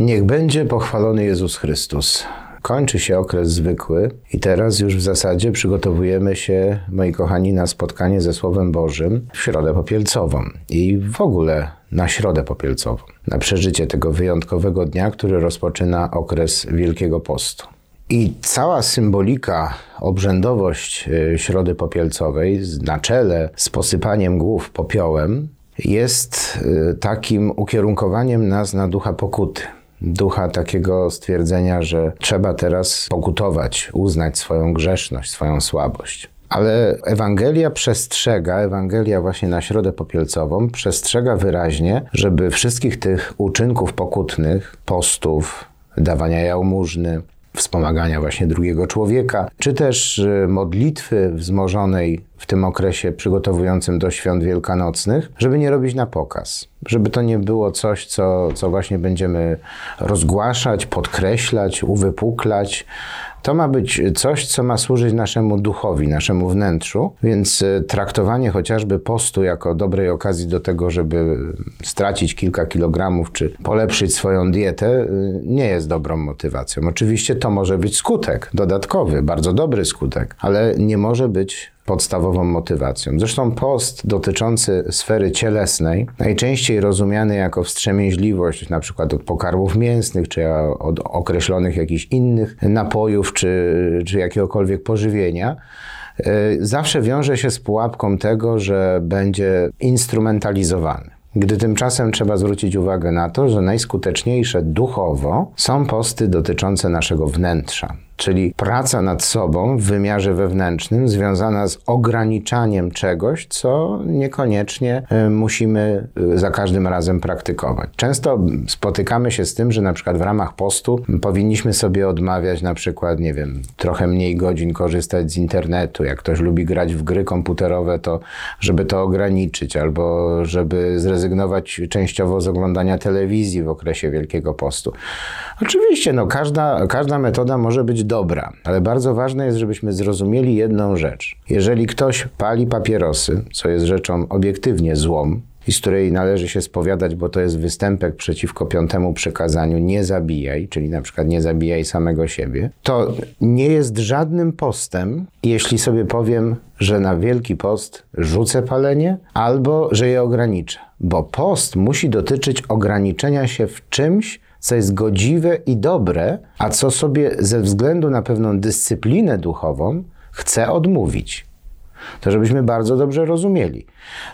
Niech będzie pochwalony Jezus Chrystus. Kończy się okres zwykły i teraz już w zasadzie przygotowujemy się, moi kochani, na spotkanie ze Słowem Bożym w Środę Popielcową i w ogóle na Środę Popielcową, na przeżycie tego wyjątkowego dnia, który rozpoczyna okres Wielkiego Postu. I cała symbolika, obrzędowość y, Środy Popielcowej na czele z posypaniem głów popiołem jest y, takim ukierunkowaniem nas na ducha pokuty ducha takiego stwierdzenia, że trzeba teraz pokutować, uznać swoją grzeszność, swoją słabość. Ale Ewangelia przestrzega, Ewangelia właśnie na środę popielcową, przestrzega wyraźnie, żeby wszystkich tych uczynków pokutnych, postów, dawania jałmużny, wspomagania właśnie drugiego człowieka, czy też y, modlitwy wzmożonej w tym okresie przygotowującym do świąt wielkanocnych, żeby nie robić na pokaz. Żeby to nie było coś, co, co właśnie będziemy rozgłaszać, podkreślać, uwypuklać, to ma być coś, co ma służyć naszemu duchowi, naszemu wnętrzu, więc e, traktowanie chociażby postu jako dobrej okazji do tego, żeby stracić kilka kilogramów czy polepszyć swoją dietę, e, nie jest dobrą motywacją. Oczywiście to może być skutek dodatkowy, bardzo dobry skutek, ale nie może być podstawową motywacją. Zresztą post dotyczący sfery cielesnej, najczęściej rozumiany jako wstrzemięźliwość, na przykład od pokarmów mięsnych, czy od określonych jakichś innych napojów, czy, czy jakiegokolwiek pożywienia, e, zawsze wiąże się z pułapką tego, że będzie instrumentalizowany. Gdy tymczasem trzeba zwrócić uwagę na to, że najskuteczniejsze duchowo są posty dotyczące naszego wnętrza, czyli praca nad sobą w wymiarze wewnętrznym związana z ograniczaniem czegoś, co niekoniecznie e, musimy e, za każdym razem praktykować. Często spotykamy się z tym, że na przykład w ramach postu powinniśmy sobie odmawiać na przykład, nie wiem, trochę mniej godzin korzystać z internetu. Jak ktoś lubi grać w gry komputerowe, to żeby to ograniczyć albo żeby zrezygnować częściowo z oglądania telewizji w okresie Wielkiego Postu. Oczywiście, no, każda, każda metoda może być dobra, ale bardzo ważne jest, żebyśmy zrozumieli jedną rzecz. Jeżeli ktoś pali papierosy, co jest rzeczą obiektywnie złą, i z której należy się spowiadać, bo to jest występek przeciwko piątemu przekazaniu nie zabijaj, czyli na przykład nie zabijaj samego siebie, to nie jest żadnym postem, jeśli sobie powiem, że na Wielki Post rzucę palenie albo że je ograniczę. Bo post musi dotyczyć ograniczenia się w czymś, co jest godziwe i dobre, a co sobie ze względu na pewną dyscyplinę duchową chce odmówić. To żebyśmy bardzo dobrze rozumieli.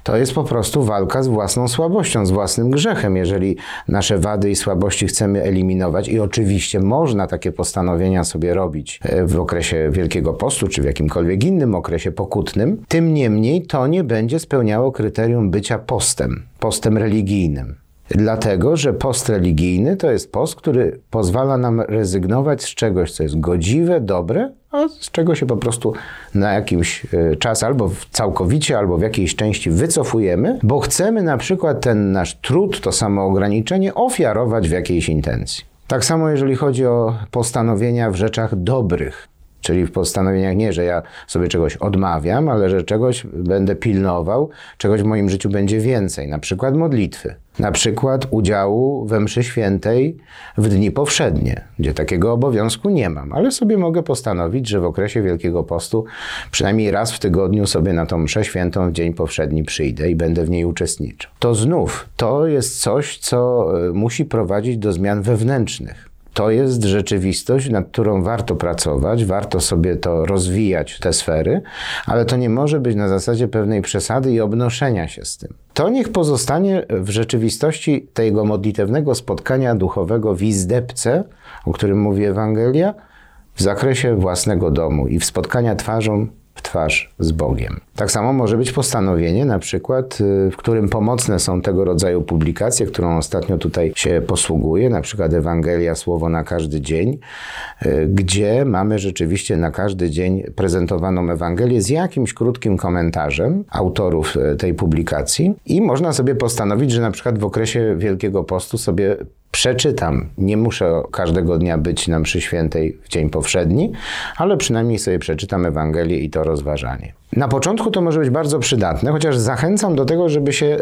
To jest po prostu walka z własną słabością, z własnym grzechem. Jeżeli nasze wady i słabości chcemy eliminować, i oczywiście można takie postanowienia sobie robić e, w okresie Wielkiego Postu, czy w jakimkolwiek innym okresie pokutnym, tym niemniej to nie będzie spełniało kryterium bycia postem, postem religijnym. Dlatego, że post religijny to jest post, który pozwala nam rezygnować z czegoś, co jest godziwe, dobre, a z czego się po prostu na jakiś e, czas albo całkowicie, albo w jakiejś części wycofujemy, bo chcemy na przykład ten nasz trud, to samo ograniczenie ofiarować w jakiejś intencji. Tak samo jeżeli chodzi o postanowienia w rzeczach dobrych. Czyli w postanowieniach nie, że ja sobie czegoś odmawiam, ale że czegoś będę pilnował, czegoś w moim życiu będzie więcej, na przykład modlitwy. Na przykład udziału we mszy świętej w dni powszednie, gdzie takiego obowiązku nie mam, ale sobie mogę postanowić, że w okresie Wielkiego Postu przynajmniej raz w tygodniu sobie na tą mszę świętą w dzień powszedni przyjdę i będę w niej uczestniczył. To znów, to jest coś, co e, musi prowadzić do zmian wewnętrznych to jest rzeczywistość, nad którą warto pracować, warto sobie to rozwijać, te sfery, ale to nie może być na zasadzie pewnej przesady i obnoszenia się z tym. To niech pozostanie w rzeczywistości tego modlitewnego spotkania duchowego w izdebce, o którym mówi Ewangelia, w zakresie własnego domu i w spotkania twarzą twarz z Bogiem. Tak samo może być postanowienie, na przykład, y, w którym pomocne są tego rodzaju publikacje, którą ostatnio tutaj się posługuje, na przykład Ewangelia Słowo na każdy dzień, y, gdzie mamy rzeczywiście na każdy dzień prezentowaną Ewangelię z jakimś krótkim komentarzem autorów y, tej publikacji i można sobie postanowić, że na przykład w okresie Wielkiego Postu sobie przeczytam. Nie muszę każdego dnia być na mszy świętej w dzień powszedni, ale przynajmniej sobie przeczytam Ewangelię i to rozważanie. Na początku to może być bardzo przydatne, chociaż zachęcam do tego, żeby się e,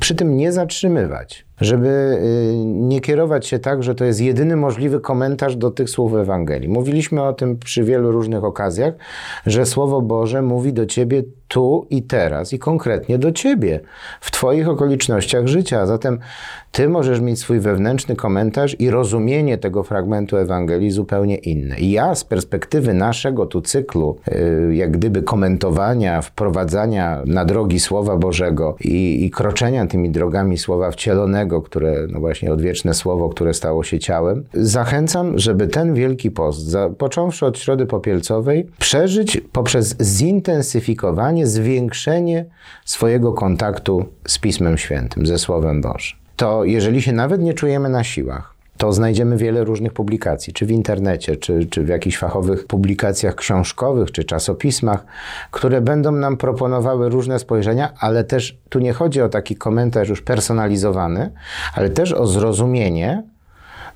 przy tym nie zatrzymywać żeby y, nie kierować się tak, że to jest jedyny możliwy komentarz do tych słów Ewangelii. Mówiliśmy o tym przy wielu różnych okazjach, że Słowo Boże mówi do ciebie tu i teraz i konkretnie do ciebie w twoich okolicznościach życia. A zatem ty możesz mieć swój wewnętrzny komentarz i rozumienie tego fragmentu Ewangelii zupełnie inne. I ja z perspektywy naszego tu cyklu, y, jak gdyby komentowania, wprowadzania na drogi Słowa Bożego i, i kroczenia tymi drogami Słowa wcielonego, które, no właśnie odwieczne słowo, które stało się ciałem. Zachęcam, żeby ten Wielki Post, za, począwszy od Środy Popielcowej, przeżyć poprzez zintensyfikowanie, zwiększenie swojego kontaktu z Pismem Świętym, ze Słowem Bożym. To jeżeli się nawet nie czujemy na siłach, to znajdziemy wiele różnych publikacji, czy w internecie, czy, czy w jakichś fachowych publikacjach książkowych, czy czasopismach, które będą nam proponowały różne spojrzenia, ale też tu nie chodzi o taki komentarz już personalizowany, ale też o zrozumienie,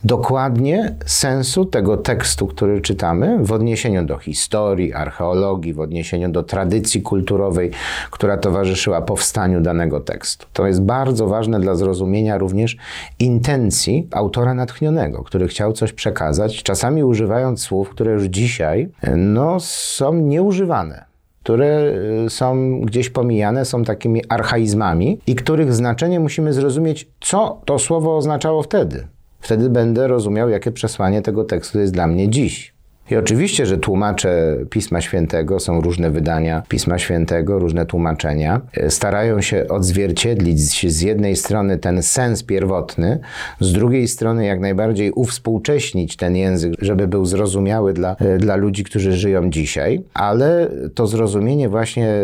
dokładnie sensu tego tekstu, który czytamy, w odniesieniu do historii, archeologii, w odniesieniu do tradycji kulturowej, która towarzyszyła powstaniu danego tekstu. To jest bardzo ważne dla zrozumienia również intencji autora natchnionego, który chciał coś przekazać, czasami używając słów, które już dzisiaj no, są nieużywane które y, są gdzieś pomijane, są takimi archaizmami i których znaczenie musimy zrozumieć, co to słowo oznaczało wtedy. Wtedy będę rozumiał, jakie przesłanie tego tekstu jest dla mnie dziś. I oczywiście, że tłumacze Pisma Świętego, są różne wydania Pisma Świętego, różne tłumaczenia, e, starają się odzwierciedlić z jednej strony ten sens pierwotny, z drugiej strony jak najbardziej uwspółcześnić ten język, żeby był zrozumiały dla, e, dla ludzi, którzy żyją dzisiaj, ale to zrozumienie właśnie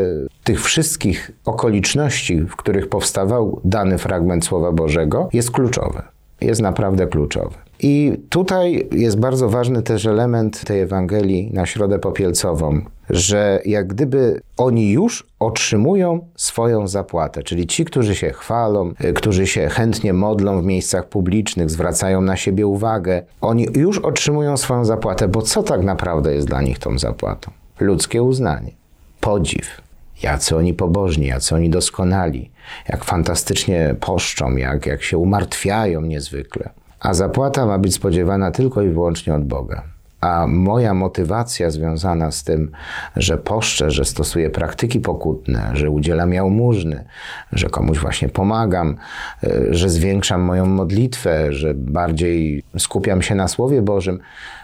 tych wszystkich okoliczności, w których powstawał dany fragment Słowa Bożego, jest kluczowe jest naprawdę kluczowy. I tutaj jest bardzo ważny też element tej Ewangelii na środę popielcową, że jak gdyby oni już otrzymują swoją zapłatę, czyli ci, którzy się chwalą, którzy się chętnie modlą w miejscach publicznych, zwracają na siebie uwagę, oni już otrzymują swoją zapłatę, bo co tak naprawdę jest dla nich tą zapłatą? Ludzkie uznanie, podziw, jacy oni pobożni, jacy oni doskonali, jak fantastycznie poszczą, jak, jak się umartwiają niezwykle. A zapłata ma być spodziewana tylko i wyłącznie od Boga. A moja motywacja związana z tym, że poszczę, że stosuję praktyki pokutne, że udzielam jałmużny, że komuś właśnie pomagam, e, że zwiększam moją modlitwę, że bardziej skupiam się na Słowie Bożym,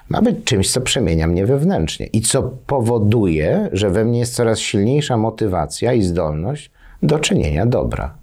ma być czymś, co przemienia mnie wewnętrznie i co powoduje, że we mnie jest coraz silniejsza motywacja i zdolność do czynienia dobra.